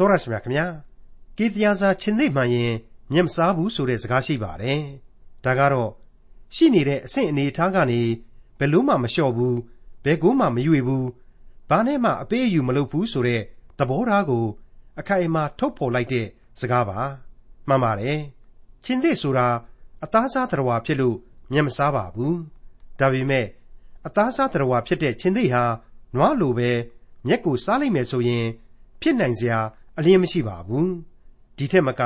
တော်ရရှိမြခင်ဗျာကေတရာစာချင်းသိမှန်ရင်မျက်မစားဘူးဆိုတဲ့စကားရှိပါတယ်ဒါကတော့ရှိနေတဲ့အဆင့်အနေအထားကနေဘယ်လို့မှမလျှော့ဘူးဘယ်ကိုမှမရွေဘူးဘာနဲ့မှအပေးအယူမလုပ်ဘူးဆိုတဲ့သဘောထားကို အခိုင်အမာထုတ်ဖော်လိုက်တဲ့စကားပါမှန်ပါတယ်ချင်းသိဆိုတာအသားစားတော်ဖြစ်လို့မျက်မစားပါဘူးဒါပေမဲ့အသားစားတော်ဖြစ်တဲ့ချင်းသိဟာနွားလိုပဲမျက်ကိုစားလိုက်မယ်ဆိုရင် ဖြစ်နိုင်စရာ အလင်းမရှိပါဘူးဒီထက်မက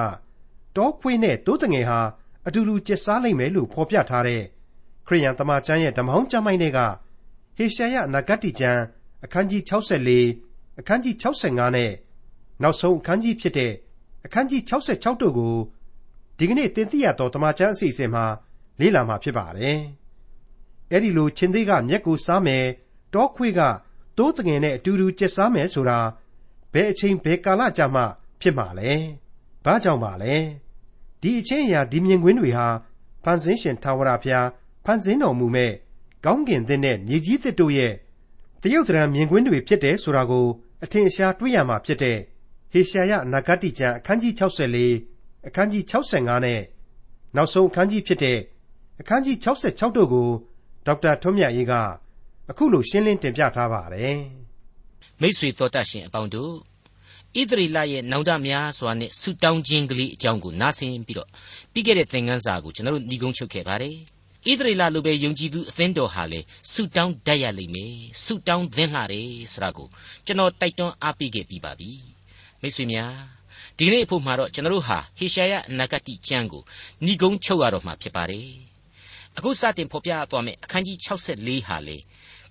တောခွေးနဲ့တိုးတငယ်ဟာအတူတူကျက်စားလိုက်မယ်လို့ဖော်ပြထားတဲ့ခရိယန်တမန်ကျမ်းရဲ့ဓမ္မဟောင်းကျမ်းပိုင်းတွေကဟေရှာယနဂတိကျမ်းအခန်းကြီး64အခန်းကြီး65နဲ့နောက်ဆုံးအခန်းကြီးဖြစ်တဲ့အခန်းကြီး66တို့ကိုဒီကနေ့သင်သိရသောတမန်ကျမ်းအစီအစဉ်မှာလေ့လာမှာဖြစ်ပါတယ်။အဲဒီလိုချင်းသေးကမျက်ကိုစားမယ်တောခွေးကတိုးတငယ်နဲ့အတူတူကျက်စားမယ်ဆိုတာ ဘယ်အချိန်ဘယ်ကာလကြာမှ ဖြစ်မှာလဲ။ဘာကြောင့်ပါလဲ။ဒီအချင်းအရာဒီမြင်ကွင်းတွေဟာဖန်ဆင်းရှင်ထာဝရဘုရားဖန်ဆင်းတော်မူမဲ့ကောင်းကင်သစ်နဲ့မြေကြီးသစ်တို့ရဲ့တရုတ်တရံမြင်ကွင်းတွေဖြစ်တယ်ဆိုတာကိုအထင်ရှားတွေ့ရမှာဖြစ်တဲ့ဟေရှာယနဂတိကျမ်းအခန်းကြီး64အခန်းကြီး65နဲ့နောက်ဆုံးအခန်းကြီးဖြစ်တဲ့အခန်းကြီး66တို့ကိုဒေါက်တာထွန်းမြတ်ရေးကအခုလိုရှင်းလင်းတင်ပြထားပါတယ်။ မိတ်ဆွေတော်တတ်ရှင်အပေါင်းတို့ဣသရေလရဲ့နောင်တများစွာနဲ့ဆုတောင်းခြင်းကလေးအကြောင်းကိုနားဆင်ပြီးတော့ပြီးခဲ့တဲ့သင်ခန်းစာကိုကျွန်တော်တို့ညီကုန်းချုပ်ခဲ့ပါတယ်။ဣသရေလလိုပဲယုံကြည်သူအသင်းတော်ဟာလေဆုတောင်းတတ်ရလိမ့်မယ်။ဆုတောင်းသင့်လှတယ်ဆိုတာကိုကျွန်တော်တိုက်တွန်းအားပေးခဲ့ပြီးပါပြီ။မိတ်ဆွေများဒီနေ့အဖို့မှာတော့ကျွန်တော်တို့ဟာဟေရှာယအနာဂတိကျမ်းကိုညီကုန်းချုပ်ရတော့မှာဖြစ်ပါတယ်။အခုစတင်ဖော်ပြသွားမယ့်အခန်းကြီး64ဟာလေ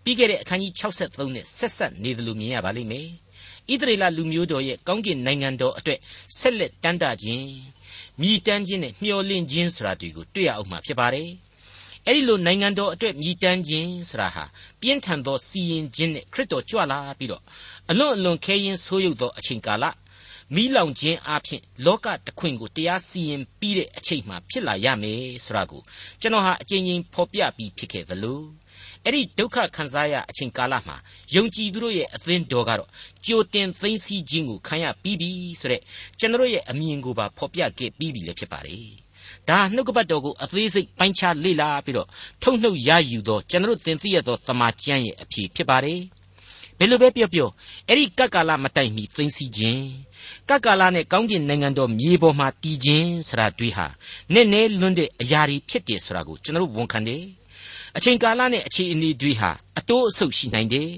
ပြီးခဲ့တဲ့အခန်းကြီး63နဲ့ဆက်ဆက်နေတယ်လို့မြင်ရပါလိမ့်မယ်။ဣသရေလလူမျိုးတော်ရဲ့ကောင်းကင်နိုင်ငံတော်အတွက်ဆက်လက်တန်းတာခြင်းမြည်တမ်းခြင်းနဲ့မျှော်လင့်ခြင်းဆိုတာတွေကိုတွေ့ရအောင်မှာဖြစ်ပါတယ်။အဲဒီလိုနိုင်ငံတော်အတွက်မြည်တမ်းခြင်းဆိုတာဟာပြင်းထန်သောစီရင်ခြင်းနဲ့ခရစ်တော်ကြွလာပြီးတော့အလွန်အလွန်ခဲရင်ဆိုးရုပ်သောအချိန်ကာလမိလောင်ခြင်းအပြင်လောကတခွင်ကိုတရားစီရင်ပြီးတဲ့အချိန်မှဖြစ်လာရမယ်ဆိုတာကိုကျွန်တော်ဟာအချိန်ချင်းဖော်ပြပြီးဖြစ်ခဲ့သလို အဲ့ဒီဒုက္ခခံစားရအချိန်ကာလမှာယုံကြည်သူတို့ရဲ့အသင်းတော်ကတော့ကြိုတင်သိမ်းဆည်းခြင်းကိုခံရပြီးပြီဆိုတဲ့ကျွန်တော်ရဲ့အမြင်ကိုပါဖော်ပြခဲ့ပြီးပြီလည်းဖြစ်ပါလေဒါနှုတ်ကပတ်တော်ကိုအသေးစိတ်ပိုင်းခြားလေ့လာပြီးတော့ထုတ်နှုတ်ရယူသောကျွန်တော်သင်သိရသောတမန်ကျမ်းရဲ့အဖြစ်ဖြစ်ပါတယ်ဘယ်လိုပဲပြောပြောအဲ့ဒီကပ်ကာလမတိုင်မီသိမ်းဆည်းခြင်းကပ်ကာလနဲ့ကောင်းကျင်နိုင်ငံတော်မြေပေါ်မှာတည်ခြင်းဆိုတာတွေ့ဟာနည်းနည်းလွန်းတဲ့အရာတွေဖြစ်တယ်ဆိုတာကိုကျွန်တော်ဝန်ခံတယ် အချိန်ကာလနဲ့အခြေအနေတွေဟာအတိုးအဆုတ်ရှိနိုင်တယ်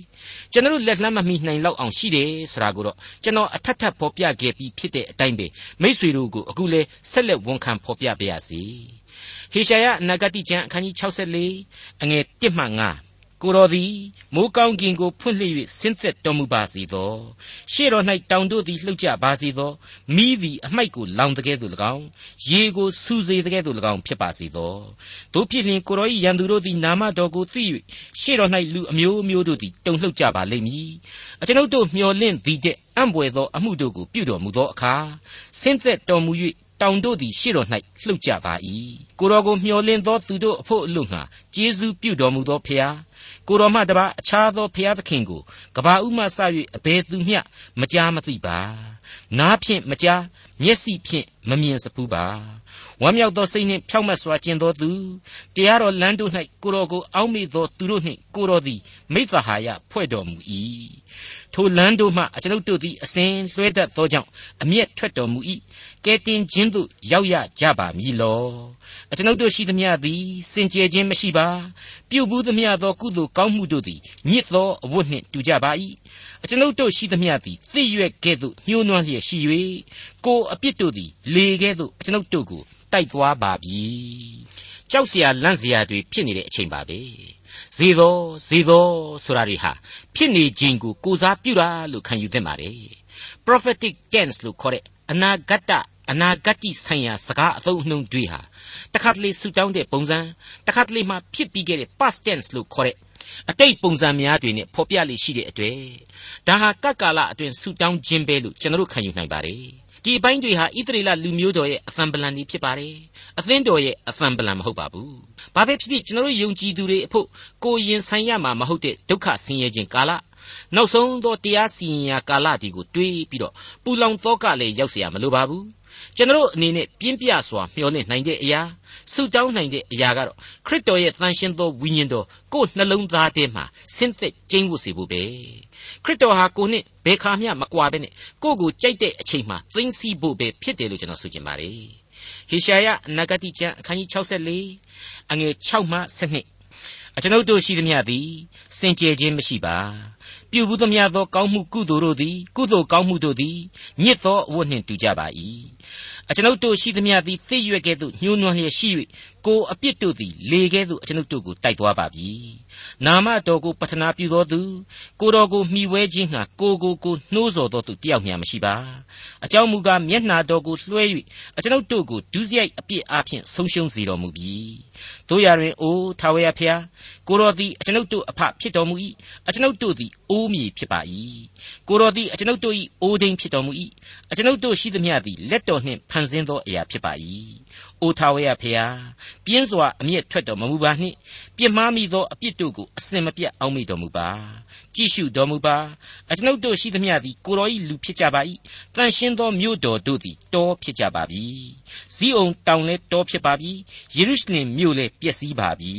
ကျွန်တော်လက်လှမ်းမမီနိုင်လောက်အောင်ရှိတယ်ဆိုတာကိုတော့ကျွန်တော်အထက်ထပ်ဖော်ပြခဲ့ပြီးဖြစ်တဲ့အတိုင်းပဲမိษွေတို့ကိုအခုလဲဆက်လက်ဝန်ခံဖော်ပြပါရစေဟေရှာယအနာဂတိကျမ်းအခန်းကြီး64အငယ်1မှ9 ကိုတော်သည်မိုးကောင်းကင်ကိုဖွင့်လှစ်၍ဆင်းသက်တော်မူပါစေသောရှေ့တော်၌တောင်တို့သည်လှုပ်ကြပါစေသောမိသည်အမိုက်ကိုလောင်တကဲ့သို့၎င်းရေကိုစူစေတကဲ့သို့၎င်းဖြစ်ပါစေသောတို့ဖြစ်လျင်ကိုတော်၏ရန်သူတို့သည်နာမတော်ကိုသိ၍ရှေ့တော်၌လူအမျိုးမျိုးတို့သည်တုန်လှုပ်ကြပါလိမ့်မည်အကျွန်ုပ်တို့မျှော်လင့်သည်တဲ့အံ့ဘွယ်သောအမှုတို့ကိုပြုတော်မူသောအခါဆင်းသက်တော်မူ၍တောင်တို့သည်ရှေ့တော်၌လှုပ်ကြပါ၏ကိုတော်ကိုမျှော်လင့်သောသူတို့အဖို့အလို့ငှာကျေးဇူးပြုတော်မူသောဖျား ကိုတော်မှတပါအခြားသောဖျားသခင်ကိုကဘာဥမှစ၍အဘယ်သူမျှမကြားမသိပါနားဖြင့်မကြားမျက်စိဖြင့်မမြင်စဖူးပါဝမ်းမြောက်သောစိတ်နှင့်ဖြောင့်မတ်စွာကျင့်သောသူတရားတော်လမ်းတို့၌ကိုတော်ကိုအောက်မေ့သောသူတို့နှင့်ကိုတော်သည်မိသဟာယဖွဲ့တော်မူ၏ထိုလမ်းတို့မှအကျွန်ုပ်တို့သည်အစဉ်လွှဲတတ်သောကြောင့်အမျက်ထွက်တော်မူ၏ကဲတင်ခြင်းသို့ရောက်ရကြပါမည်လော အကျွန်ုပ်တို့ရှိသမျှသည်စင်ကြယ်ခြင်းမရှိပါပြုတ်ဘူးသမျှသောကုသိုလ်ကောင်းမှုတို့သည်ညစ်သောအဝတ်နှင့်တူကြပါ၏အကျွန်ုပ်တို့ရှိသမျှသည်သိရွက်ကဲ့သို့ညှိုးနွမ်းလျက်ရှိ၍ကိုအပြစ်တို့သည်လေကဲ့သို့အကျွန်ုပ်တို့ကိုတိုက်သွားပါပြီကြောက်เสียလန့်เสียတွေဖြစ်နေတဲ့အချိန်ပါပဲဇေသောဇေသောဆိုတာတွေဟာဖြစ်နေခြင်းကိုကိုစားပြုတာလို့ခံယူသင့်ပါတယ် prophetic tense လို့ခေါ်တဲ့အနာဂတ် အနာဂတ်ဆိုင်ရာစကားအသုံးအနှုန်းတွေဟာတခါတလေဆူတောင်းတဲ့ပုံစံတခါတလေမှဖြစ်ပြီးခဲ့တဲ့ past tense လို့ခေါ်တဲ့အတိတ်ပုံစံများတွေနဲ့ဖော်ပြလိရှိတဲ့အတွေ့ဒါဟာကပ်ကာလအတွင်းဆူတောင်းခြင်းပဲလို့ကျွန်တော်တို့ခံယူနိုင်ပါတယ်ဒီအပိုင်းတွေဟာဣသရေလလူမျိုးတော်ရဲ့အသံပလံတွေဖြစ်ပါတယ်အသင်းတော်ရဲ့အသံပလံမဟုတ်ပါဘူးဘာပဲဖြစ်ဖြစ်ကျွန်တော်တို့ယုံကြည်သူတွေအဖို့ကိုရင်ဆိုင်ရမှာမဟုတ်တဲ့ဒုက္ခဆင်းရဲခြင်းကာလ နောက်ဆုံးသောတရားစီရင်ရာကာလဒီကိုတွေးပြီးတော့ပူလောင်သောကလည်းရောက်เสียမလိုပါဘူး ကျွန်တော်အနေနဲ့ပြင်းပြစွာမျှော်လင့်နိုင်တဲ့အရာဆုတောင်းနိုင်တဲ့အရာကတော့ခရစ်တော်ရဲ့တန်ရှင်းသောဝိညာဉ်တော်ကိုယ်နှလုံးသားထဲမှာဆင်းသက်ကျင်းဝတ်စေဖို့ပဲခရစ်တော်ဟာကိုနှစ်ဘယ်ခါမျှမကွာပဲနဲ့ကိုယ့်ကိုကြိုက်တဲ့အချိန်မှာသိမ့်စီဖို့ပဲဖြစ်တယ်လို့ကျွန်တော်ဆိုချင်ပါတယ်ဟေရှာယအနာဂတိကျမ်းအခန်းကြီး64အငယ်6မှ7 အကျွန်ုပ်တို့ရှိသမျှသည်စင်ကြယ်ခြင်းမရှိပါပြုဘူးသမျှသောကောင်းမှုကုသိုလ်တို့သည်ကုသိုလ်ကောင်းမှုတို့သည်ညစ်သောအဝတ်နှင့်တူကြပါ၏အကျွန်ုပ်တို့ရှိသမျှသည်သိရွက်ကဲ့သို့ညှိုးနွမ်းလျက်ရှိ၍ကိုအပြစ်တို့သည်လေကဲ့သို့အကျွန်ုပ်တို့ကိုတိုက်သွားပါပြီနာမတော်ကိုပတနာပြုသောသူကိုတော်ကိုမှီဝဲခြင်းငှာကိုကိုကိုနှိုးဆော်သောသူတယောက်မျှမရှိပါအကြောင်းမူကားမျက်နှာတော်ကိုလွှဲ၍အကျွန်ုပ်တို့ကိုဒုစရိုက်အပြစ်အဖျင်ဆုံးရှုံးစေတော်မူပြီတို့ရတွင်အိုထာဝရဖျားကိုတော်သည်အကျွန်ုပ်တို့အဖဖြစ်တော်မူ၏အကျွန်ုပ်တို့သည်အိုးမည်ဖြစ်ပါ၏ကိုတော်သည်အကျွန်ုပ်တို့၏အိုးဒိန်ဖြစ်တော်မူ၏အကျွန်ုပ်တို့ရှိသမျှသည်လက်တော်နှင့်ဖန်ဆင်းသောအရာဖြစ်ပါ၏အိုထာဝရဖျားပြင်းစွာအမျက်ထွက်တော်မမူပါနှင့်ပြစ်မှားမိသောအပြစ်တို့ကိုအစင်မပြတ်အောက်မေ့တော်မူပါ ကြည့်ရှုတော်မူပါအကျွန်ုပ်တို့ရှိသမျှသည်ကိုတော်၏လူဖြစ်ကြပါ၏တန်ရှင်းသောမြို့တော်တို့သည်တောဖြစ်ကြပါပြီဇီးအောင်တောင်လည်းတောဖြစ်ပါပြီယေရုရှလင်မြို့လည်းပျက်စီးပါပြီ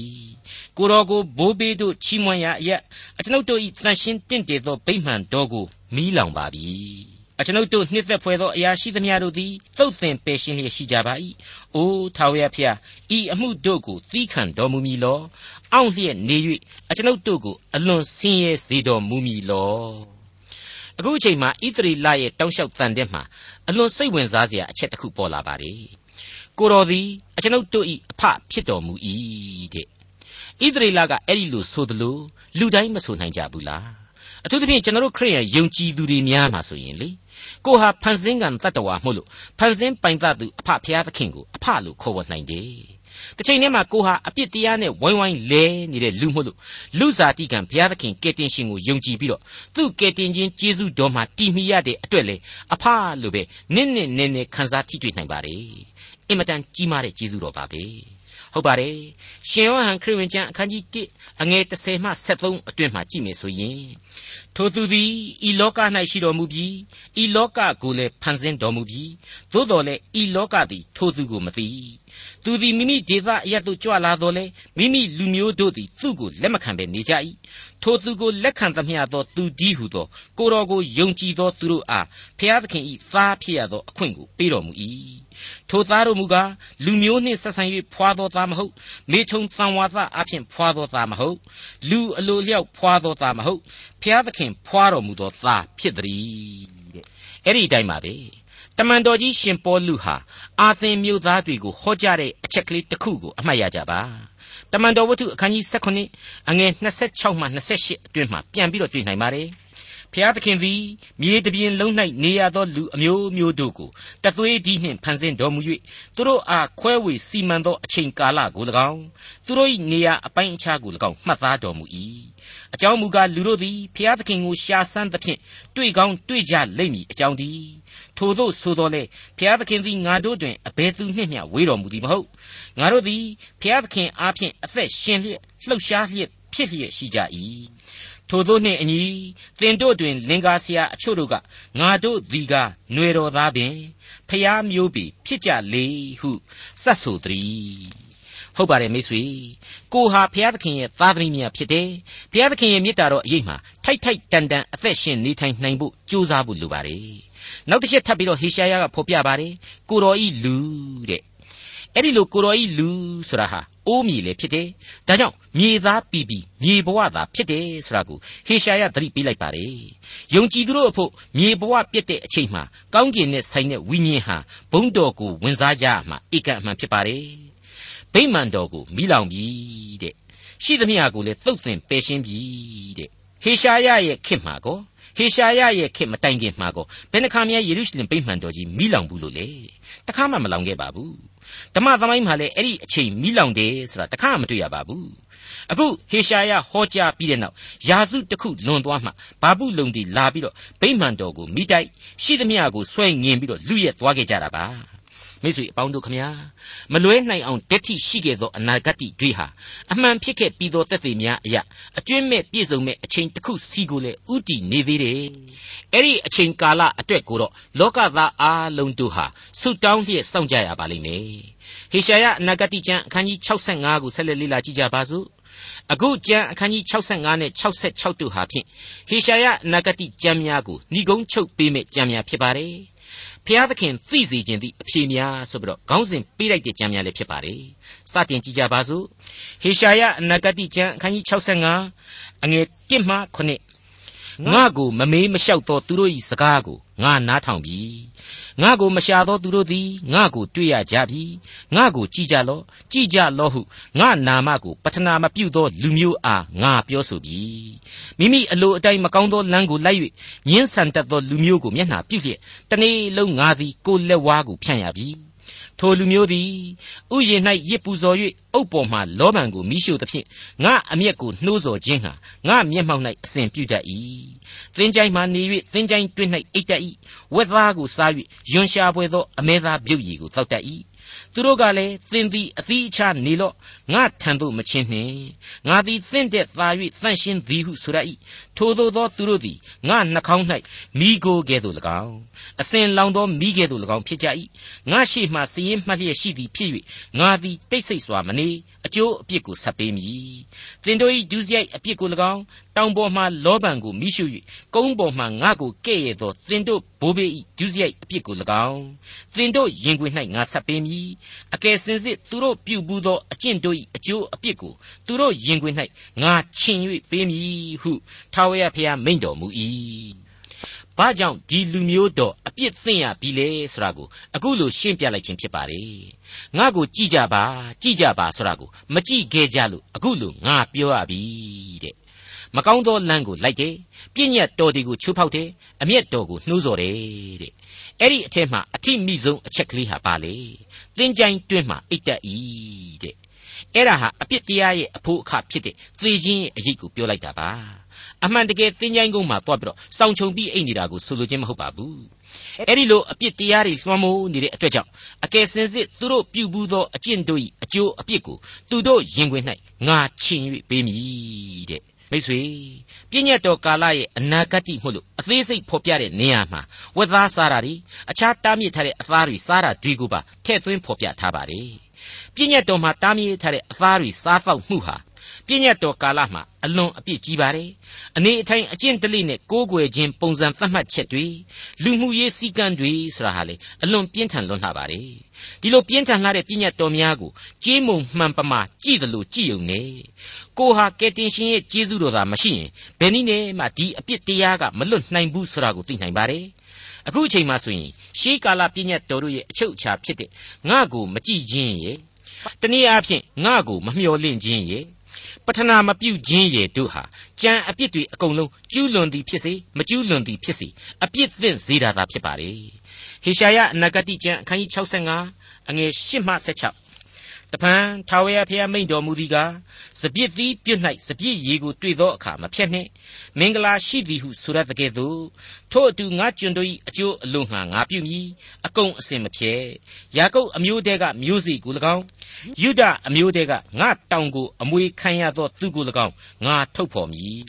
ကိုတော်ကိုဘိုးဘေးတို့ချီးမွမ်းရာအရက်အကျွန်ုပ်တို့၏တန်ရှင်းတင့်တယ်သောဗိမှန်တော်ကိုမီးလောင်ပါပြီအကျွန်ုပ်တို့နှစ်သက်ဖွယ်သောအရာရှိသမျှတို့သည်တုတ်သင်ပယ်ရှင်းလျက်ရှိကြပါ၏။အိုထာဝရဖျားဤအမှုတို့ကိုသီးခံတော်မူမည်လော။ အောင့်လျက်နေ၍အကျွန်ုပ်တို့ကိုအလွန်ဆင်းရဲစေတော်မူမည်လော။အခုအချိန်မှာဣသရေလရဲ့တောင်းလျှောက်တန်တဲ့မှာအလွန်စိတ်ဝင်စားစရာအချက်တစ်ခုပေါ်လာပါတယ်။ကိုတော်သည်အကျွန်ုပ်တို့၏အဖဖြစ်တော်မူ၏တဲ့။ဣသရေလကအဲ့ဒီလိုဆိုသလိုလူတိုင်းမဆိုနိုင်ကြဘူးလား။အထူးသဖြင့်ကျွန်တော်တို့ခရိယန်ယုံကြည်သူတွေများမှာဆိုရင်လေကိုဟာဖန်ဆင်းကံတတ္တဝါမို့လို့ဖန်ဆင်းပိုင်သသူအဖဖျားသခင်ကိုအဖလို့ခေါ်ဝေါ်နိုင်တယ်။ တစ်ချိန်တည်းမှာကိုဟာအပြစ်တရားနဲ့ဝိုင်းဝိုင်းလဲနေတဲ့လူမို့လို့လူစားတိကံဘုရားသခင်ကယ်တင်ရှင်ကိုယုံကြည်ပြီးတော့သူ့ကယ်တင်ခြင်းကျေးဇူးတော်မှာတည်မီရတဲ့အတွက်လေအဖလို့ပဲနစ်နစ်နဲနဲခံစားထိတွေ့နိုင်ပါတယ်။အင်မတန်ကြီးမားတဲ့ကျေးဇူးတော်ပါပဲ။ဟုတ်ပါတယ်ရှင်ယောဟန်ခရစ်ဝင်ကျမ်းအခန်းကြီး1အငယ်30မှ73အတွင်မှာကြည့်မယ်ဆိုရင်ထိုသူသည်ဤလောက၌ရှိတော်မူပြီးဤလောကကိုလည်းဖန်ဆင်းတော်မူပြီးသို့တော်လည်းဤလောကသည်ထိုသူကိုမသိ သူသည်မိမိဒေသအရတ်သို့ကြွလာတော်လဲမိမိလူမျိုးတို့သည်သူ့ကိုလက်မခံဘဲနေကြ၏ထိုသူကိုလက်ခံသမျှသောသူဒီဟုသောကိုတော်ကိုယုံကြည်သောသူတို့အားဖျားသခင်၏သားဖြစ်ရသောအခွင့်ကိုပေးတော်မူ၏ထိုသားတို့မူကားလူမျိုးနှင့်ဆက်ဆံ၍ဖွာသောသားမဟုတ်မေထုံသံဝါသအဖြစ်ဖွာသောသားမဟုတ်လူအလိုလျောက်ဖွာသောသားမဟုတ်ဖျားသခင်ဖွာတော်မူသောသားဖြစ်သည်တဲ့အဲ့ဒီအတိုင်းပါပဲ တမန်တော်ကြီးရှင်ပေါလုဟာအာသင်မြို့သားတွေကိုဟောကြားတဲ့အချက်ကလေးတစ်ခုကိုအမှတ်ရကြပါတမန်တော်ဝတ္ထုအခန်းကြီး18အငယ်26မှ28အတွင်းမှာပြန်ပြီးတော့တွေ့နိုင်ပါတယ်ဖျားသခင်သည်မြေတပြင်လုံး၌နေရသောလူအမျိုးမျိုးတို့ကိုတသွေးဒီနှင့်ဖန်ဆင်းတော်မူ၍သူတို့အားခွဲဝေစီမံသောအချိန်ကာလကို၎င်းသူတို့၏နေရာအပိုင်းအခြားကို၎င်းမှတ်သားတော်မူ၏အကြောင်းမူကားလူတို့သည်ဖျားသခင်ကိုရှာဆန်းသဖြင့်တွေ့ကောင်းတွေ့ကြလိမ့်မည်အကြောင်းသည် ထို့သောဆိုတော်လေဖျားသခင်သည်ငါတို့တွင်အဘယ်သူနှင့်မျှဝေးတော်မူသည်မဟုတ်ငါတို့သည်ဖျားသခင်အားဖြင့်အသက်ရှင်လျက်လှုပ်ရှားလျက်ဖြစ်လျက်ရှိကြ၏ထိုတို့နှင့်အညီသင်တို့တွင် လင်္ကာဆရာအချို့တို့ကငါတို့သည်ကຫນွေတော်သားပင်ဖျားမျိုးပြီဖြစ်ကြလေဟုစတ်ဆိုသည်ဟုတ်ပါတယ်မိတ်ဆွေကိုဟာဘုရားသခင်ရဲ့သားသမီးများဖြစ်တယ်ဘုရားသခင်ရဲ့မေတ္တာတော်အရေးမှာထိုက်ထိုက်တန်တန်အသက်ရှင်နေထိုင်နိုင်ဖို့ကြိုးစားဖို့လိုပါတယ် နောက်တစ်ချက်ထပ်ပြီးတော့ဟေရှာယကဖော်ပြပါတယ်ကိုတော်ဤလူတဲ့အဲ့ဒီလိုကိုတော်ဤလူဆိုတာဟာအိုးမြေလည်းဖြစ်တယ်ဒါကြောင့်မြေသားပြီးပြီးမြေဘဝသာဖြစ်တယ်ဆိုတာကိုဟေရှာယသတိပေးလိုက်ပါတယ်ယုံကြည်သူတို့အဖို့မြေဘဝပြည့်တဲ့အချိန်မှာကောင်းကင်နဲ့ဆိုင်တဲ့ဝိညာဉ်ဟာဘုံတော်ကိုဝင်စားကြမှာဧကအမှန်ဖြစ်ပါတယ်ဗိမာန်တော်ကိုမိလောင်ပြီတဲ့ရှိသမျှကိုလည်းတုတ်တင်ပယ်ရှင်းပြီတဲ့ဟေရှာယရဲ့ခေတ်မှာကော ဟေရှာယရဲ့ခေတ်မတိုင်ခင်မှာကောဘယ်နှခါမှယေရုရှလင်ဗိမာန်တော်ကြီးမိလောင်ဘူးလို့လေတခါမှမလောင်ခဲ့ပါဘူးဓမ္မသမိုင်းမှာလည်းအဲ့ဒီအချိန်မိလောင်တယ်ဆိုတာတခါမှမတွေ့ရပါဘူးအခုဟေရှာယဟောကြားပြီးတဲ့နောက်ယာစုတစ်ခုလွန်သွားမှဘာပုလုံတီလာပြီးတော့ဗိမာန်တော်ကိုမိတိုက်ရှိသမျှကိုဆွဲငင်ပြီးတော့လူရက်သွားခဲ့ကြတာပါ မိတ်ဆွေအပေါင်းတို့ခမညာမလွဲနိုင်အောင်တက်ထိရှိခဲ့သောအနာဂတ်တွေဟာအမှန်ဖြစ်ခဲ့ပြီးသောတက်သေးများအရာအကျွင့်မဲ့ပြည့်စုံမဲ့အချိန်တစ်ခုစီကိုလည်းဥတီနေသေးတယ်အဲ့ဒီအချိန်ကာလအတွက်ကိုတော့လောကသားအားလုံးတို့ဟာဆုတောင်းလျက်စောင့်ကြရပါလိမ့်မယ်ဟေရှာယအနာဂတ်ကျမ်းအခန်းကြီး65ကိုဆက်လက်လေ့လာကြည့်ကြပါစို့အခုကျမ်းအခန်းကြီး65နဲ့66တို့ဟာဖြင့်ဟေရှာယအနာဂတ်ကျမ်းများကိုဏိဂုံးချုပ်ပေးမဲ့ကျမ်းများဖြစ်ပါတယ် ဖျားသခင်သိစေခြင်းသည့်အဖြေများဆိုပြီးတော့ခေါင်းစဉ်ပေးလိုက်တဲ့ကျမ်းများလည်းဖြစ်ပါတယ်စတင်ကြည့်ကြပါစို့ဟေရှာယအနာဂတ်ကျမ်းအခန်းကြီး65အငယ်1မှ9 ငါကိုမမေးမလျှောက်သောသူတို့၏စကားကိုငါနားထောင်ပြီငါကိုမရှာသောသူတို့သည်ငါကိုတွေ့ရကြပြီငါကိုကြည်ကြလော့ကြည်ကြလော့ဟုငါနာမကိုပထနာမပြုသောလူမျိုးအားငါပြောဆိုပြီမိမိအလိုအတိုင်းမကောင်းသောလမ်းကိုလိုက်၍ညှင်းဆန်တတ်သောလူမျိုးကိုမျက်နှာပြုလျက်တနေ့လုံးငါသည်ကိုလက်ဝါးကိုဖြန့်ရပြီ ထိုလူမျိုးသည်ဥယျာဉ်၌ရစ်ပူဇော်၍အုပ်ပေါ်မှလောဗန်ကိုမိရှို့သဖြင့်ငါအမျက်ကိုနှိုးဆော်ခြင်းဟာငါမျက်မှောက်၌အစဉ်ပြုတတ်၏သင်္ချိုင်းမှနေ၍သင်္ချိုင်းတွင်း၌အိတ်တတ်၏ဝက်သားကိုစား၍ယွန်ရှာပွေသောအမဲသားပြုတ်ရည်ကိုတောက်တတ်၏ သူတို့ကလည်းသင်သည်အသီးအခြားနေလော့ငါထံသို့မချင်းနှင့်ငါသည်သင့်တဲ့သာ၍တန့်ရှင်းသည်ဟုဆိုရ၏ထိုသို့သောသူတို့သည်ငါနှာခေါင်း၌မိโกကဲ့သို့၎င်းအစဉ်လောင်သောမိကဲ့သို့၎င်းဖြစ်ကြ၏ငါရှိမှစည်ရင်မှတ်လျက်ရှိသည်ဖြစ်၍ငါသည်တိတ်ဆိတ်စွာမနေ အကျိုးအပြစ်ကိုဆက်ပေးမည်သင်တို့၏ဒုစရိုက်အပြစ်ကို၎င်းတောင်ပေါ်မှလောဘံကိုမိရှု၍ကုန်းပေါ်မှငါကိုကဲ့ရဲ့သောသင်တို့ဘိုးဘေး၏ဒုစရိုက်အပြစ်ကို၎င်းသင်တို့ရင်ခွင်၌ငါဆက်ပေးမည်အကယ်စင်စစ်သူတို့ပြုဘူးသောအကျင့်တို့၏အကျိုးအပြစ်ကိုသူတို့ရင်ခွင်၌ငါချင်၍ပေးမည်ဟုထာဝရဘုရားမိန့်တော်မူ၏ ဘာကြောင့်ဒီလူမျိုးတော်အပြစ်သင့်ရပြီလဲဆိုတာကိုအခုလိုရှင်းပြလိုက်ခြင်းဖြစ်ပါတယ်ငါကိုကြည်ကြပါကြည်ကြပါဆိုတာကိုမကြည်ခဲ့ကြလို့အခုလိုငါပြောရပြီတဲ့မကောင်းသောလမ်းကိုလိုက်တယ်ပြည့်ညတ်တော်တွေကိုချိုးဖောက်တယ်အမျက်တော်ကိုနှိုးဆော်တယ်တဲ့အဲ့ဒီအထက်မှာအထိမိဆုံးအချက်ကလေးဟာပါလေသင်ကြိုင်းတွင်းမှာအိတ်တက်ဤတဲ့အဲ့ဒါဟာအပြစ်တရားရဲ့အဖို့အခဖြစ်တဲ့သေခြင်းရဲ့အရေးကိုပြောလိုက်တာပါ အမှန်တကယ်သင်ချိုင်းကုန်းမှာသွားပြီးတော့စောင့်ချုံပြီးအိတ်နေတာကိုဆိုလိုခြင်းမဟုတ်ပါဘူးအဲ့ဒီလိုအပြစ်တရားတွေလွှမ်းမိုးနေတဲ့အတွက်ကြောင့်အကယ်စင်စစ်သူတို့ပြုဘူးသောအကျင့်တို့၏အကျိုးအပြစ်ကိုသူတို့ရင်ခွင်၌ငါချင်၍ပေးမည်တဲ့မိတ်ဆွေပြည့်ညတ်တော်ကာလရဲ့အနာဂတ်မှုလို့အသေးစိတ်ဖော်ပြတဲ့နေရာမှာဝက်သားစားတာတွေအခြားတားမြစ်ထားတဲ့အသားတွေစားတာတွေကိုပါထည့်သွင်းဖော်ပြထားပါတယ်ပြည့်ညတ်တော်မှာတားမြစ်ထားတဲ့အသားတွေစားတော့မှုဟာ ပြည့်ညတ်တော်ကာလမှာအလွန်အပြစ်ကြီးပါတယ်အနေအထိုင်အကျင့်တလိနဲ့ကိုးကွယ်ခြင်းပုံစံသတ်မှတ်ချက်တွေလူမှုရေးစည်းကမ်းတွေဆိုတာဟာလေအလွန်ပြင်းထန်လွန်းလှပါတယ်ဒီလိုပြင်းထန်လာတဲ့ပြည့်ညတ်တော်များကိုကြေးမုံမှန်ပမာကြည့်တယ်လို့ကြည့်ုံနဲ့ကိုဟာကယ်တင်ရှင်ရဲ့ကျေးဇူးတော်သာမရှိရင်ဘယ်နည်းနဲ့မှဒီအပြစ်တရားကမလွတ်နိုင်ဘူးဆိုတာကိုသိနိုင်ပါတယ်အခုအချိန်မှဆိုရင်ရှေးကာလပြည့်ညတ်တော်တို့ရဲ့အချုပ်အခြာဖြစ်တဲ့ငါ့ကိုမကြည့်ခြင်းရဲ့တနည်းအားဖြင့်ငါ့ကိုမမျှော်လင့်ခြင်းရဲ့ ပထနာမပြုခြင်းရဲ့တို့ဟာကြံအပြစ်တွေအကုန်လုံးကျူးလွန်သည်ဖြစ်စေမကျူးလွန်သည်ဖြစ်စေအပြစ်သင့်စေတာသာဖြစ်ပါလေဟေရှာယအနာဂတိကျမ်းအခန်းကြီး65အငယ်8မှ16တပံထာဝရဘုရားမိန့်တော်မူသည်ကားစပြစ်သီးပြွတ်၌စပြစ်ရည်ကိုတွေ့သောအခါမဖြတ်နှင့်မင်္ဂလာရှိသည်ဟုဆိုရတဲ့ကဲ့သို့ထို့အတူငါကျွန်တို့၏အကျိုးအလို့ငှာငါပြုမည်အကုန်အစင်မဖြဲယာကုပ်အမျိုးတဲကမျိုးစီကို၎င်းယုဒအမျိုးတဲကငါတောင်ကိုအမွေခံရသောသူကို၎င်းငါထုတ်ဖော်မည်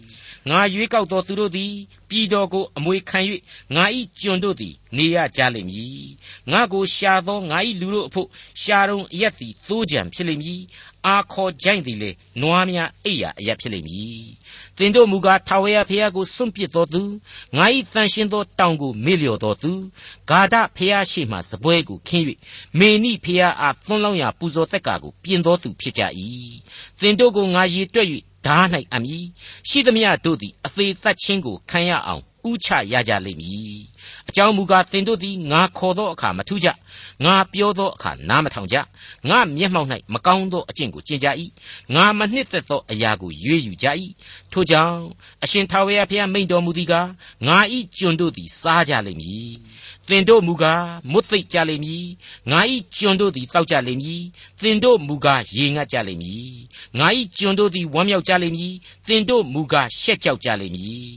ငါရွေးကောက်သောသူတို့သည်ပြည်တော်ကိုအမွေခံ၍ငါ၏ကျွန်တို့သည် နေရကြလိမ့်မည်ငါကိုရှာသောငါ၏လူတို့အဖို့ရှာတုံအရက်သည်သိုးကြံဖြစ်လိမ့်မည်အာခေါ်ကြိုင်သည်လေနွားများအိယာအရက်ဖြစ်လိမ့်မည်သင်တို့မူကားထာဝရဘုရားကိုစွန့်ပစ်တော်သူငါ၏တန်ရှင်းသောတောင်ကိုမေ့လျော်တော်သူဂါဒဘုရားရှိမှစပွဲကိုခင်း၍မေနိဘုရားအားသွန်းလောင်းရာပူဇော်သက်ကာကိုပြင်တော်သူဖြစ်ကြ၏သင်တို့ကိုငါရည်တွက်၍ဓား၌အမိရှိသမျှတို့သည်အသေးသက်ချင်းကိုခံရအောင်ဥချရကြလိမ့်မည် အကြောင်းမူကားသင်တို့သည်ငါခေါ်သောအခါမထူးကြငါပြောသောအခါနားမထောင်ကြငါမျက်မှောက်၌မကောင်းသောအကျင့်ကိုကျင့်ကြ၏ငါမနှစ်သက်သောအရာကိုရွေးယူကြ၏ထို့ကြောင့်အရှင်ထာဝရဘုရားမိန့်တော်မူသည်ကားငါဤကျွန်တို့သည်စားကြလိမ့်မည်သင်တို့မူကားမွတ်သိပ်ကြလိမ့်မည်ငါဤကျွန်တို့သည်တောက်ကြလိမ့်မည်သင်တို့မူကားရေငတ်ကြလိမ့်မည်ငါဤကျွန်တို့သည်ဝမ်းမြောက်ကြလိမ့်မည်သင်တို့မူကားရှက်ကြောက်ကြလိမ့်မည်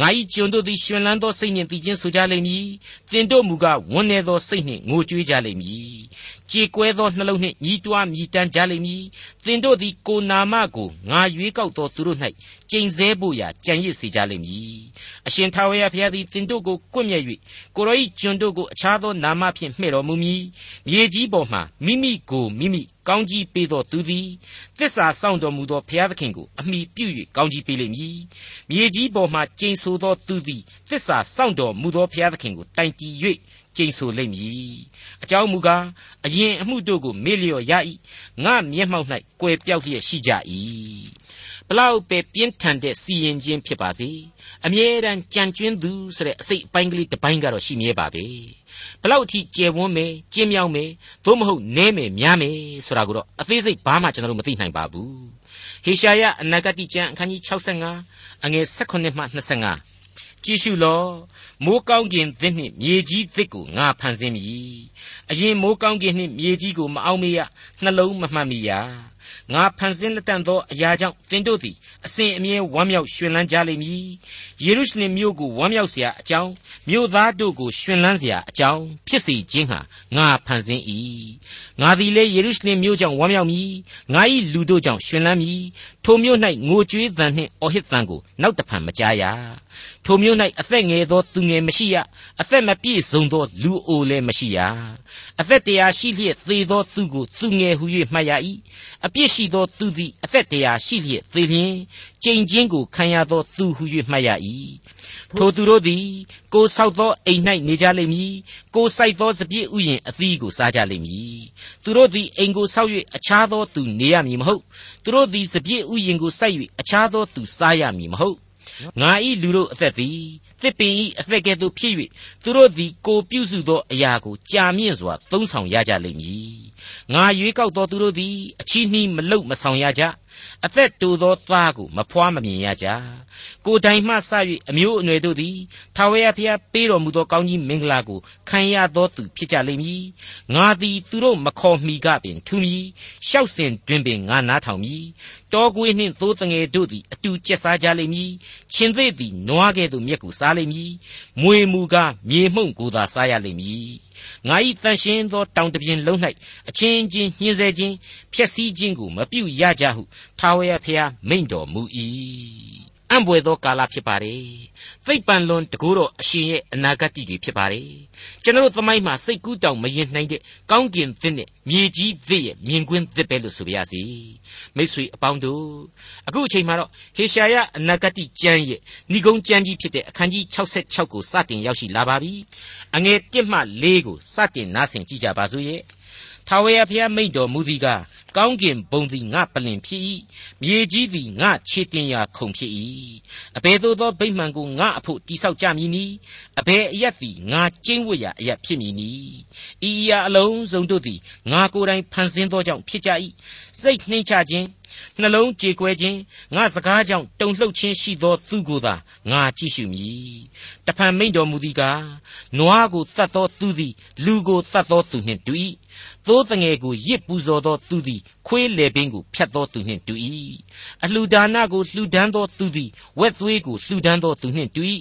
ငါဤကျွန်တို့သည်ရှင်လန်းသောစိတ်နှင့်တည်ခြင်းဆိုကြလိမ့်မည်ည်သင်တို့မူကားဝန်းနေသောစိတ်နှင့်ငိုကြွေးကြလိမ့်မည် ကြေကွဲသောနှလုံးနှင့်ညီးတွားမြည်တမ်းကြလိမ့်မည်သင်တို့သည်ကိုနာမကိုငါရွေးကောက်သောသူတို့၌ကျိန်ဆဲဖို့ရာကြံရစ်စေကြလိမ့်မည်အရှင်ထာဝရဘုရားသည်သင်တို့ကိုကွပ်မျက်၍ကိုရောဤကျွန်တို့ကိုအခြားသောနာမဖြင့်မှဲ့တော်မူမည်မြေကြီးပေါ်မှမိမိကိုမိမိကောင်းကြီးပေးသောသူသည်သစ္စာစောင့်တော်မူသောဘုရားသခင်ကိုအမိပြု၍ကောင်းကြီးပေးလိမ့်မည်မြေကြီးပေါ်မှကျိန်ဆိုသောသူသည်သစ္စာစောင့်တော်မူသောဘုရားသခင်ကိုတိုင်တည်၍ ကျိန်ဆိုလိမ့်မည်အကြောင်းမူကားအရင်အမှုတို့ကိုမေ့လျော့ရ၏ငါမျက်မှောက်၌ကွယ်ပြောက်လျက်ရှိကြ၏ဘလောက်ပဲပြင်းထန်တဲ့စီရင်ခြင်းဖြစ်ပါစေအမြဲတမ်းကြံကျွင်းသူဆိုတဲ့အစိတ်အပိုင်းကလေးတစ်ပိုင်းကတော့ရှိမြဲပါပဲဘလောက်အထိကျယ်ဝန်းမယ်ကျင်းမြောင်းမယ်သို့မဟုတ်နဲမယ်များမယ်ဆိုတာကိုတော့အသေးစိတ်ဘာမှကျွန်တော်တို့မသိနိုင်ပါဘူးဟေရှာယအနာဂတိကျမ်းအခန်းကြီး65အငယ်16မှ25 ကြည့်ရှုလောမိုးကောင်းကင်သစ်နှင့်မြေကြီးသစ်ကိုငါဖန်ဆင်းမည်အရင်မိုးကောင်းကင်နှင့်မြေကြီးကိုမအောင်မေရနှလုံးမမှတ်မိရငါဖန်ဆင်းလက်တန့်သောအရာကြောင့်သင်တို့သည်အစဉ်အမြဲဝမ်းမြောက်ရွှင်လန်းကြလိမ့်မည်ယေရုရှလင်မြို့ကိုဝမ်းမြောက်เสียအကြောင်းမြို့သားတို့ကိုရွှင်လန်းเสียအကြောင်းဖြစ်စေခြင်းဟာငါဖန်ဆင်း၏ငါသည်လည်းယေရုရှလင်မြို့ကြောင့်ဝမ်းမြောက်မည်ငါ၏လူတို့ကြောင့်ရွှင်လန်းမည်ထိုမြို့၌ငိုကြွေးသံနှင့်အော်ဟစ်သံကိုနောက်တဖန်မကြားရ ထိုမြို့၌အသက်ငယ်သောသူငယ်မရှိရအသက်မပြည့်စုံသောလူအိုလည်းမရှိရအသက်တရားရှိလျက်သေသောသူကိုသူငယ်ဟု၍မှတ်ရ၏အပြစ်ရှိသောသူသည်အသက်တရားရှိလျက်သေလျင်ကြိမ်ချင်းကိုခံရသောသူဟု၍မှတ်ရ၏ထိုသူတို့သည်ကိုဆောက်သောအိမ်၌နေကြလိမ့်မည်ကိုစိုက်သောစပြည့်ဥယျင်အသီးကိုစားကြလိမ့်မည်သူတို့သည်အိမ်ကိုဆောက်၍အခြားသောသူနေရမည်မဟုတ်သူတို့သည်စပြည့်ဥယျင်ကိုစိုက်၍အခြားသောသူစားရမည်မဟုတ် ငါဤလူတို့အသက်သည်သစ်ပင်ဤအသက်ကဲ့သို့ဖြစ်၍သူတို့သည်ကိုပြုစုသောအရာကိုကြာမြင့်စွာသုံးဆောင်ရကြလိမ့်မည်ငါရွေးကောက်သောသူတို့သည်အချီးနှီးမလုမဆောင်ရကြအသက်တူသောသားကိုမဖွားမမြင်ရကြ ကိုယ်တိုင်မှစ၍အမျိုးအနွယ်တို့သည်ထာဝရဘုရားပေးတော်မူသောကောင်းကြီးမင်္ဂလာကိုခံရသောသူဖြစ်ကြလိမ့်မည်ငါသည်သူတို့မခေါ်မီကပင်ထူမီရှောက်စဉ်တွင်ပင်ငါနားထောင်မည်တောကွေးနှင့်သိုးတငယ်တို့သည်အတူကျက်စားကြလိမ့်မည်ရှင်သေးသည်နွားကဲ့သို့မြက်ကိုစားလိမ့်မည်မွေမူကားမြေမှုန့်ကိုသာစားရလိမ့်မည်ငါ၏တန်ရှင်းသောတောင်တပြင်လုံး၌အချင်းချင်းညှင်းဆဲခြင်းဖျက်ဆီးခြင်းကိုမပြုရကြဟုထာဝရဘုရားမိန့်တော်မူ၏ အံ့ဘွယ်သောကာလဖြစ်ပါတယ်သိပ်ပံလွန်တကူတော်အရှင်ရဲ့အနာဂတ်တွေဖြစ်ပါတယ်ကျွန်တော်သမိုင်းမှာစိတ်ကူးတောင်မရင်နိုင်တဲ့ကောင်းကင်သစ်နဲ့မြေကြီးသစ်ရဲ့မြင်ကွင်းသစ်ပဲလို့ဆိုပါရစေမိတ်ဆွေအပေါင်းတို့အခုအချိန်မှာတော့ဟေရှာယအနာဂတ်ကျမ်းရဲ့ဏိဂုံးကျမ်းကြီးဖြစ်တဲ့အခန်းကြီး66ကိုစတင်ရောက်ရှိလာပါပြီအငယ်1မှ4ကိုစတင်နားဆင်ကြကြပါစို့ရဲ့ထာဝရဘုရားမိန့်တော်မူသည်ကား ကောင်းကင်ဘုံသည်ငါပလင်ဖြစ်၏မြေကြီးသည်ငါခြေတင်ရာခုံဖြစ်၏အဘယ်သို့သောဗိမှန်ကိုငါအဖို့တိဆောက်ကြမည်နည်းအဘယ်အရက်သည်ငါကျင်းဝတ်ရာအရက်ဖြစ်မည်နည်းဤအရာအလုံးစုံတို့သည်ငါကိုယ်တိုင်ဖန်ဆင်းသောကြောင့်ဖြစ်ကြ၏စိတ်နှိမ့်ချခြင်း နှလုံးကြေကွဲခြင်းငါစကားကြောင့်တုန်လှုပ်ခြင်းရှိသောသူကိုသာငါကြည့်ရှုမည်တဖန်မိန်တော်မူသည်ကားနွားကိုတတ်သောသူသည် လူကိုတတ်သောသူနှင့်တူ၏သိုးတငယ်ကိုရစ်ပူဇော်သောသူသည် ခွေးလေပင်ကိုဖြတ်သောသူနှင့်တူ၏အလှူဒါနကိုလှူဒန်းသောသူသည်ဝက်သွေးကိုလှူဒန်းသောသူနှင့်တူ၏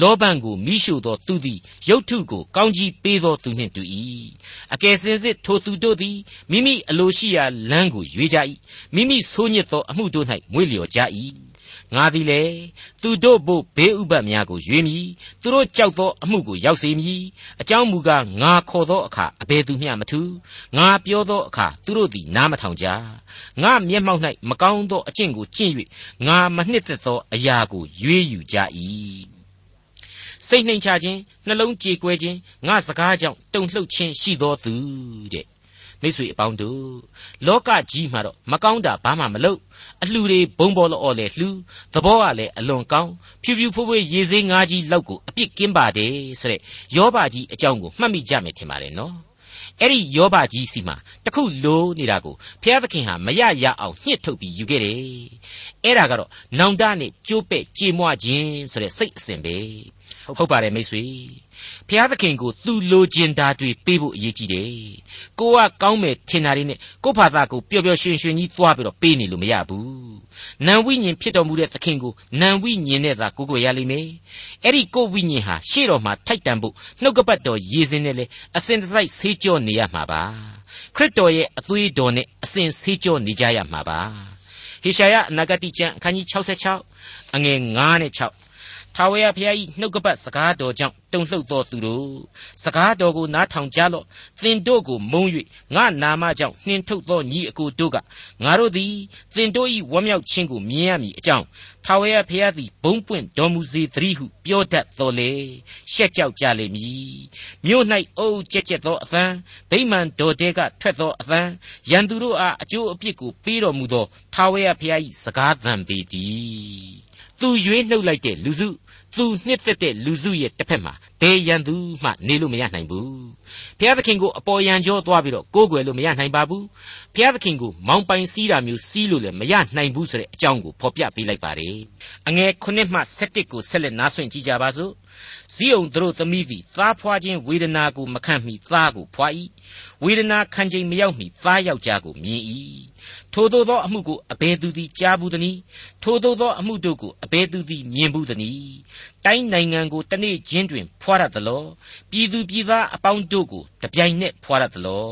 လောဘန်ကိုမိရှို့သောသူသည်ရုတ်ထုကိုကောင်းကြီးပေးသောသူနှင့်တူ၏အကယ်စင်စစ်ထိုသူတို့သည်မိမိအလိုရှိရာလမ်းကိုရွေးကြ၏မိမိဆိုးညစ်သောအမှုတို့၌မွေ့လျော်ကြ၏ ငါသည်လေသူတို့ဘို့ဘေးဥပတ်များကိုရွေးမည်သူတို့ကြောက်သောအမှုကိုရောက်စေမည်အကြောင်းမူကားငါခေါ်သောအခါအဘယ်သူမျှမထူငါပြောသောအခါသူတို့သည်နားမထောင်ကြငါမျက်မှောက်၌မကောင်းသောအကျင့်ကိုကျင့်၍ငါမနှစ်သက်သောအရာကိုရွေးယူကြ၏စိတ်နှိမ်ချခြင်းနှလုံးကြေကွဲခြင်းငါစကားကြောင့်တုန်လှုပ်ခြင်းရှိသောသူတဲ့ မိတ်ဆွေအပေါင်းတို့လောကကြီးမှာတော့မကောင်းတာဘာမှမလုပ်အလှတွေဘုံဘောလော်လေလှူသဘောကလည်းအလွန်ကောင်းဖြူဖြူဖွေးဖွေးရေစေးငါးကြီးလောက်ကိုအပြစ်ကင်းပါတယ်ဆိုတဲ့ယောဘကြီးအကြောင်းကိုမှတ်မိကြမယ်ထင်ပါတယ်နော်အဲ့ဒီယောဘကြီးစီမှာတခုလိုနေတာကိုဘုရားသခင်ဟာမရရအောင်ညှစ်ထုတ်ပြီးယူခဲ့တယ်အဲ့ဒါကတော့နောင်တနဲ့ကြိုးပဲ့ကြေမွခြင်းဆိုတဲ့စိတ်အစဉ်ပဲဟုတ်ပါတယ်မိတ်ဆွေ ဖျားသခင်ကိုသူလိုချင်တာတွေပေးဖို့အရေးကြီးတယ်ကိုကကောင်းမယ်ထင်တာတွေနဲ့ကိုဖာသာကိုပျော်ပျော်ရွှင်ရွှင်ကြီးသွားပြီးတော့ပေးနေလို့မရဘူးနံဝိညာဉ်ဖြစ်တော်မူတဲ့သခင်ကိုနံဝိညာဉ်နဲ့သာကိုကိုရလိမ့်မယ်အဲ့ဒီကိုဝိညာဉ်ဟာရှေ့တော်မှာထိုက်တန်ဖို့နှုတ်ကပတ်တော်ရည်စင်းနဲ့လေအစဉ်တစိုက်ဆေးကြောနေရမှာပါခရစ်တော်ရဲ့အသွေးတော်နဲ့အစဉ်ဆေးကြောနေကြရမှာပါဟေရှာယအနာဂတိကျမ်းအခန်းကြီး66အငယ်9နဲ့6 ထာဝရဘုရား၏နှုတ်ကပတ်စကားတော်ကြောင့်တုန်လှုပ်သောသူတို့စကားတော်ကိုနားထောင်ကြလော့သင်တို့ကိုမုန်း၍ငါနာမကြောင့်နှင်ထုတ်သောညီအကိုတို့ကငါတို့သည်သင်တို့၏ဝမ်းမြောက်ခြင်းကိုမြင်ရမည်အကြောင်းထာဝရဘုရားသည်ဘုံပွင့်တော်မူစေသတည်းဟုပြောတတ်တော်လေရှက်ကြောက်ကြလိမ့်မည်မြို့၌အုပ်ကြက်ကြက်သောအသံဗိမာန်တော်တဲကထွက်သောအသံရန်သူတို့အားအကျိုးအပြစ်ကိုပေးတော်မူသောထာဝရဘုရား၏စကားသံပေတည်းသူရွေးနှုတ်လိုက်တဲ့လူစု သူနှစ်သက်တဲ့လူစုရဲ့တစ်ဖက်မှာဘယ်ရန်သူမှနေလို့မရနိုင်ဘူးဘုရားသခင်ကိုအပေါ်ယံကြောသွားပြီးတော့ကိုးကွယ်လို့မရနိုင်ပါဘူးဘုရားသခင်ကိုမောင်းပိုင်စီးတာမျိုးစီးလို့လည်းမရနိုင်ဘူးဆိုတဲ့အကြောင်းကိုဖော်ပြပေးလိုက်ပါတယ်အငယ်9မှ17ကိုဆက်လက်နားဆွင့်ကြည့်ကြပါစို့ဇီးအောင်တို့သမီးသည်သားဖွာခြင်းဝေဒနာကိုမခံမီသားကိုဖွာ၏ဝေဒနာခံချိန်မရောက်မီသားယောက်ျားကိုမြင်၏ ထိုသို့သောအမှုကိုအဘယ်သူသည်ကြားဘူးသနည်းထိုသို့သောအမှုတို့ကိုအဘယ်သူသည်မြင်ဘူးသနည်းတိုင်းနိုင်ငံကိုတနေ့ချင်းတွင် ဖွာရသလောပြည်သူပြည်သားအပေါင်းတို့ကိုတပြိုင်နက်ဖွာရသလော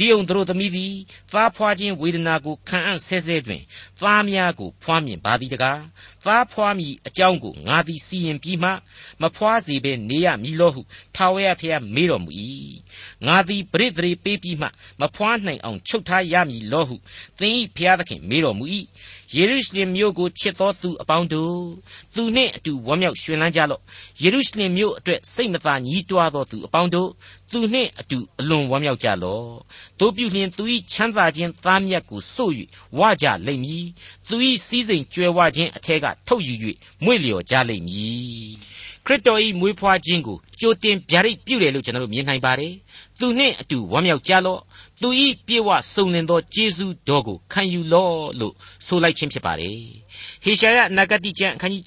ဇီးုံတို့သမီးသည်သားဖွာခြင်းဝေဒနာကိုခံအံ့ဆဲဆဲတွင်သားများကိုဖွာမြင်ပါသည်တကားသားဖွာမိအကြောင်းကိုငါသည်စီရင်ပြီးမှမဖွာစေဘဲနေရမည်လောဟုထာဝရဘုရားမေးတော်မူ၏ငါသည်ပရိသေပေးပြီးမှမဖွာနိုင်အောင်ချုပ်ထားရမည်လောဟုသင်၏ဘုရားသခင်မေးတော်မူ၏ယေရုရှလင်မြို့ကိုချစ်သောသူအပေါင်းတို့သူနှင့်အတူဝမ်းမြောက်ရွှင်လန်းကြလော့ယေရုရှလင်မြို့အတွက်စိတ်မသာညှိတွားသောသူအပေါင်းတို့သူနှင့်အတူအလွန်ဝမ်းမြောက်ကြလော့တို့ပြုလျင်သူ၏ချမ်းသာခြင်းသားမြတ်ကိုစို့၍ဝကြလိမ့်မည်သူ၏စည်းစိမ်ကြွယ်ဝခြင်းအထက်ကထုတ်ယူ၍မွေ့လျော်ကြလိမ့်မည်ခရစ်တော်၏မွေးဖွားခြင်းကိုကြိုတင်ဗျာဒိတ်ပြုတယ်လို့ကျွန်တော်တို့မြင်နိုင်ပါတယ်သူနှင့်အတူဝမ်းမြောက်ကြလော့သူဤပြေဝစုံလင်သောကျေးဇူးတော်ကိုခံယူလော့လို့ဆိုလိုက်ခြင်းဖြစ်ပါတယ်ဟေရှာယနဂတိကျမ်းအခန်းကြီး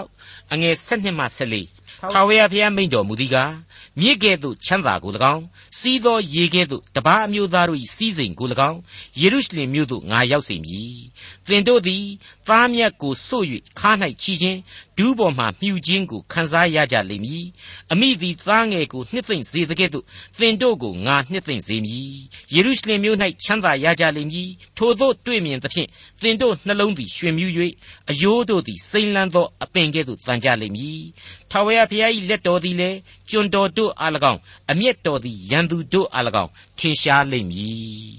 66အငယ်7မှ14 ထာဝရဘုရားမိန့်တော်မူသည်ကားမြစ်ကဲ့သို့ချမ်းသာကို၎င်းစီးသောရေကဲ့သို့တပါးအမျိုးသားတို့၏စီးစိမ်ကို၎င်းယေရုရှလင်မြို့သို့ငါရောက်စေမည်သင်တို့သည်သားမြတ်ကိုစို့၍ခါ၌ချီခြင်းဒူးပေါ်မှမြှူခြင်းကိုခံစားရကြလိမ့်မည်အမိသည်သားငယ်ကိုနှစ်သိမ့်စေတဲ့ကဲ့သို့သင်တို့ကိုငါနှစ်သိမ့်စေမည်ယေရုရှလင်မြို့၌ချမ်းသာရကြလိမ့်မည်ထိုသို့တွေ့မြင်သဖြင့်သင်တို့နှလုံးသည်ရွှင်မြူး၍အယိုးတို့သည်စိမ့်လန်းသောအပင်ကဲ့သို့တန်ကြလိမ့်မည် ထာဝရဘုရား၏လက်တော်သည်လည်းကျွန်တော်တို့အား၎င်းအမျက်တော်သည်ရန်သူတို့အား၎င်းထင်ရှားလိမ့်မည်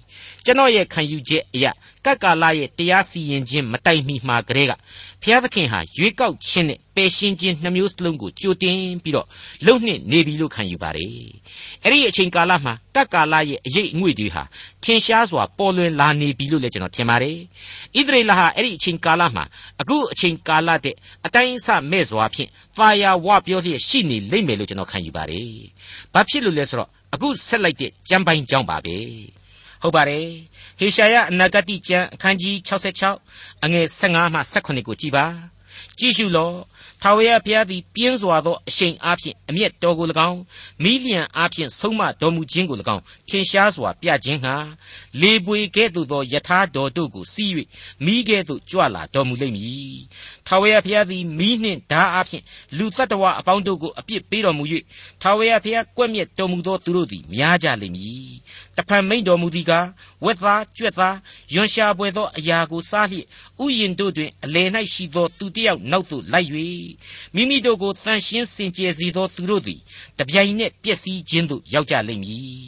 ကျွန်တော်ရဲ့ခံယူချက်အရာကပ်ကာလရဲ့တရားစီရင်ခြင်းမတိုင်မီမှာကလေးကဘုရားသခင်ဟာရွေးကောက်ခြင်းနဲ့ပယ်ရှင်းခြင်းနှမျိုးစလုံးကိုကြိုတင်ပြီးတော့လုံနှင့်နေပြီလို့ခံယူပါတယ်အဲ့ဒီအချိန်ကာလမှာကပ်ကာလရဲ့အရေးအငွေ့တွေဟာထင်ရှားစွာပေါ်လွင်လာနေပြီလို့လည်းကျွန်တော်ထင်ပါတယ်ဣသရေလဟာအဲ့ဒီအချိန်ကာလမှာအခုအချိန်ကာလတဲ့အတိုင်းအဆမဲ့စွာဖြင့်သာယာဝပြောလျက်ရှိနေလိမ့်မယ်လို့ကျွန်တော်ခံယူပါတယ်ဘာဖြစ်လို့လဲဆိုတော့အခုဆက်လိုက်တဲ့ကြံပိုင်ကြောင်းပါပဲ ဟုတ်ပါတယ်ဟေရှာယအနာဂတိကျမ်းအခန်းကြီး66အငယ်15မှ18ကိုကြည်ပါကြည့်ရှုလော့ ထာဝရဘုရားသည်ပြင်းစွာသောအရှိန်အားဖြင့်အမျက်တော်ကို၎င်းမိလျံအားဖြင့်ဆုံးမတော်မူခြင်းကို၎င်းထင်ရှားစွာပြခြင်းဟာလေပွေကဲ့သို့သောယထာတော်တို့ကိုစီး၍မိကဲ့သို့ကြွလာတော်မူလိမ့်မည်ထာဝရဘုရားသည်မိနှင့်ဓာအားဖြင့်လူတ attva အပေါင်းတို့ကိုအပြစ်ပေးတော်မူ၍ထာဝရဘုရားကွက်မြက်တော်မူသောသူတို့သည်များကြလိမ့်မည်တဖန်မိန်တော်မူသည်ကားဝက်သားကြွက်သားယွန်ရှာပွေသောအရာကိုစားလျက်ဥယျင်တို့တွင်အလယ်၌ရှိသောသူတစ်ယောက်နောက်သို့လိုက်၍မိမိတို့ကိုတန်ရှင်းစင်ကြယ်စေသောသူတို့သည်တပြိုင်နက်ပျက်စီးခြင်းသို့ရောက်ကြလိမ့်မည်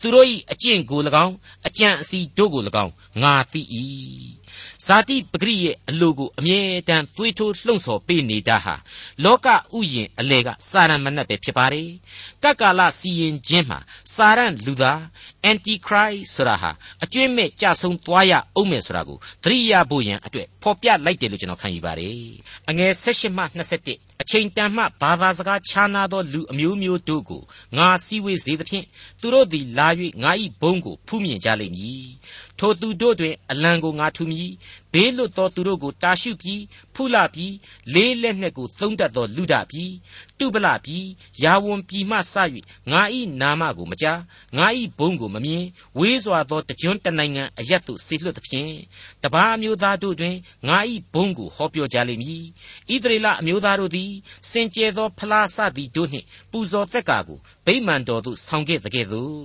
သူတို့၏အကျင့်ကို၎င်းအကြံအစီတို့ကို၎င်းငါသိ၏ ဇာတိပဂရိရဲ့အလိုကိုအမြဲတမ်းသွေးထိုးလှုံ့ဆော်ပေးနေတာဟာလောကဥယျင်အလေကစာရန်မဏတ်ပဲဖြစ်ပါတယ်ကကာလစီရင်ခြင်းမှာစာရန်လူသား antichrist ဆိုတာဟာအကျွင့်မဲ့ကြဆုံသွားရအောင်မယ်ဆိုတာကိုသတိရဖို့ရန်အတွက်ဖော်ပြလိုက်တယ်လို့ကျွန်တော်ခံယူပါတယ်အငယ်16မှ21အချိန်တန်မှဘာသာစကားခြားနာသောလူအမျိုးမျိုးတို့ကိုငါစည်းဝေးစေသဖြင့်သူတို့သည်လာ၍ငါ၏ဘုန်းကိုဖူးမြင်ကြလိမ့်မည် ထိုသူတို့တွင် အလံကိုငါထူမည် ဘေးလွတ်သောသူတို့ကို တာရှုပြီးဖုလပြီးလေးလက်နှက်ကို သုံးတတ်သောလူဒပြီးတုပလပြီးယာဝန်ပြီးမှစ၍ငါဤနာမကိုမကြား ငါဤဘုံကိုမမြင် ဝေးစွာသော တကြွတနိုင်ငံအရက်သို့ဆေလွတ်သဖြင့် တပါးမျိုးသားတို့တွင် ငါဤဘုံကို ဟောပြောကြလိမ့်မည် ဣသရေလအမျိုးသားတို့သည် စင်ကြယ်သော ဖလားစသည်တို့နှင့် ပူဇော်သက်ကာကိုဗိ မာန်တော်သို့ဆောင်ခဲ့တဲ့ကဲ့သို့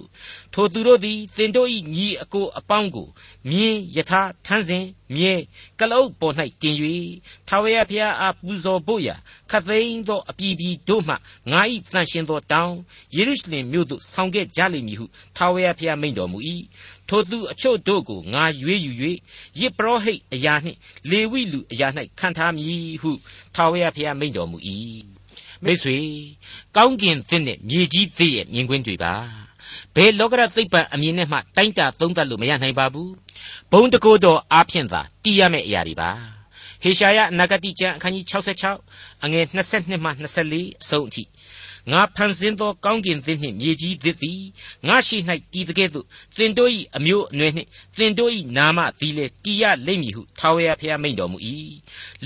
ထိုသူတို့သည်သင်တို့၏ညီအကိုအပေါင်းကိုမြင်းယထာထန်းစဉ်မြဲကလုတ်ပေါ်၌တင်၍ထာဝရဘုရားအားပူဇော်ဖို့ရာခသိန်းသောအပြည်ပြည်တို့မှငါ၏တန်ရှင်သောတောင်းယေရုရှလင်မြို့သို့ဆောင်ခဲ့ကြလိမ့်မည်ဟုထာဝရဘုရားမိန့်တော်မူ၏ထိုသူအချို့တို့ကိုငါရွေးယူ၍ယစ်ပရောဟိတ်အရာနှင့် လေဝိလူအရာ၌ခံထားမည်ဟုထာဝရဘုရားမိန့်တော်မူ၏ မိတ်ဆွေကောင်းကင်သစ်နဲ့မြေကြီးသစ်ရဲ့မြင်ကွင်းတွေပါဘယ်လောကရသိပ္ပံအမြင်နဲ့မှတိုင်းတာသုံးသပ်လို့မရနိုင်ပါဘူးဘုံတကိုးတော်အားဖြင့်သာတည်ရမယ့်အရာတွေပါဟေရှာယအနာဂတိကျမ်းအခန်းကြီး66အငယ်22မှ24အဆုံးအထိ ငါဖန်ဆင်းသောကောင်းကင်သစ်နှင့်မြေကြီးသစ်သည်ငါရှိ၌တည်တဲ့ကဲ့သို့သင်တို့၏အမျိုးအနွယ်နှင့်သင်တို့၏နာမသည်လည်းတည်ရလိမ့်မည်ဟုထာဝရဘုရားမိန့်တော်မူ၏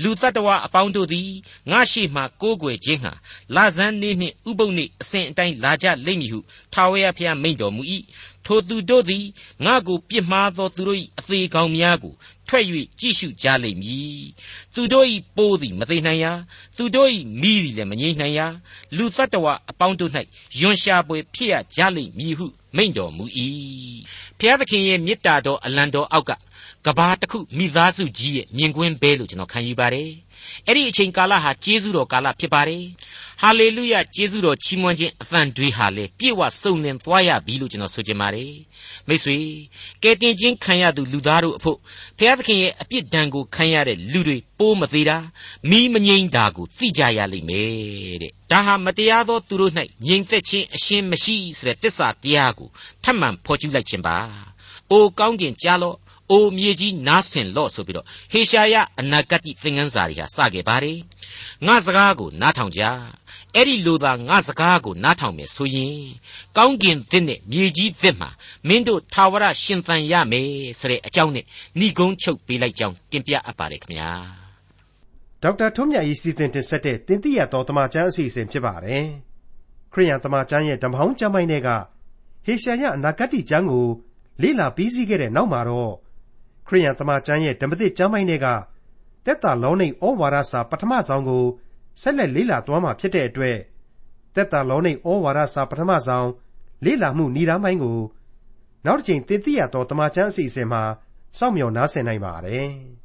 လူတ attva အပေါင်းတို့သည်ငါရှိမှကိုးကွယ်ခြင်းဟာလာဇန်နေ့နှင့်ဥပုပ်နေ့အစဉ်အတိုင်းလာကြလိမ့်မည်ဟုထာဝရဘုရားမိန့်တော်မူ၏ထိုသူတို့သည်ငါကိုပြစ်မှားသောသူတို့၏အသေးကောင်များကို ထွက်၍ကြည့်ရှုကြလိမ့်မည်သူတို့၏ပိုးသည်မသိနိုင်ရာသူတို့၏မိသည်လည်းမငြိမ့်နိုင်ရာလူတ attva အပေါင်းတို့၌ယွန်ရှာပွေဖြစ်ရကြလိမ့်မည်ဟုမိန့်တော်မူ၏ဖျားသခင်ရဲ့မေတ္တာတော်အလံတော်အောက်ကကဘာတစ်ခုမိသားစုကြီးရဲ့မြင်ကွင်းပဲလို့ကျွန်တော်ခံယူပါတယ် အဲ့ဒီအချိန်ကာလဟာကျေးဇူးတော်ကာလဖြစ်ပါတယ်ဟာလေလုယကျေးဇူးတော်ချီးမွမ်းခြင်းအသံတွေဟာလေပြည့်ဝစုံလင်သွားရပြီလို့ကျွန်တော်ဆိုချင်ပါတယ်မိတ်ဆွေကယ်တင်ခြင်းခံရသူလူသားတို့အဖို့ဘုရားသခင်ရဲ့အပြစ်ဒဏ်ကိုခံရတဲ့လူတွေပိုးမသေးတာမိမငိမ့်တာကိုသိကြရလိမ့်မယ်တဲ့ဒါဟာမတရားသောသူတို့၌ငြိမ်သက်ခြင်းအရှင်းမရှိဆိုတဲ့တစ္ဆာတရားကိုထပ်မံဖော်ကျူးလိုက်ခြင်းပါအိုကောင်းကင်ကြားလော့ အိုမြေကြီးနားဆင်လော့ဆိုပြီးတော့ဟေရှာယအနာဂတ်သင်ခန်းစာတွေဟာစခဲ့ပါတယ်ငါစကားကိုနားထောင်ကြအဲ့ဒီလိုသာငါစကားကိုနားထောင်မယ်ဆိုရင်ကောင်းကင်သစ်နဲ့မြေကြီးသစ်မှာမင်းတို့ထာဝရရှင်သန်ရမယ်ဆိုတဲ့အကြောင်းနဲ့ဏိကုံးချုပ်ပေးလိုက်ကြောင်းတင်ပြအပ်ပါတယ်ခင်ဗျာဒေါက်တာထွန်းမြတ်၏စီစဉ်တင်ဆက်တဲ့တင်ပြရတော်တမချန်းအစီအစဉ်ဖြစ်ပါတယ်ခရိယန်တမချန်းရဲ့ဓမ္မဟောင်းကျမ်းပိုင်းတွေကဟေရှာယအနာဂတ်ကျမ်းကိုလေ့လာပြီးစီးခဲ့တဲ့နောက်မှာတော့ ခရိယန်တမန်ကျမ်းရဲ့ဓမ္မသစ်ကျမ်းပိုင်းတွေကတက်တာလောနိဩဝါဒစာပထမဆုံးကိုဆက်လက်လေ့လာသွားမှာဖြစ်တဲ့အတွက်တက်တာလောနိဩဝါဒစာပထမဆုံးလေ့လာမှုဏ္ဍာန်းပိုင်းကို နောက်တစ်ချိန်သင်သိရသောတမန်ကျမ်းအစီအစဉ်မှာစောင့်မျှော်နားဆင်နိုင်ပါတယ်။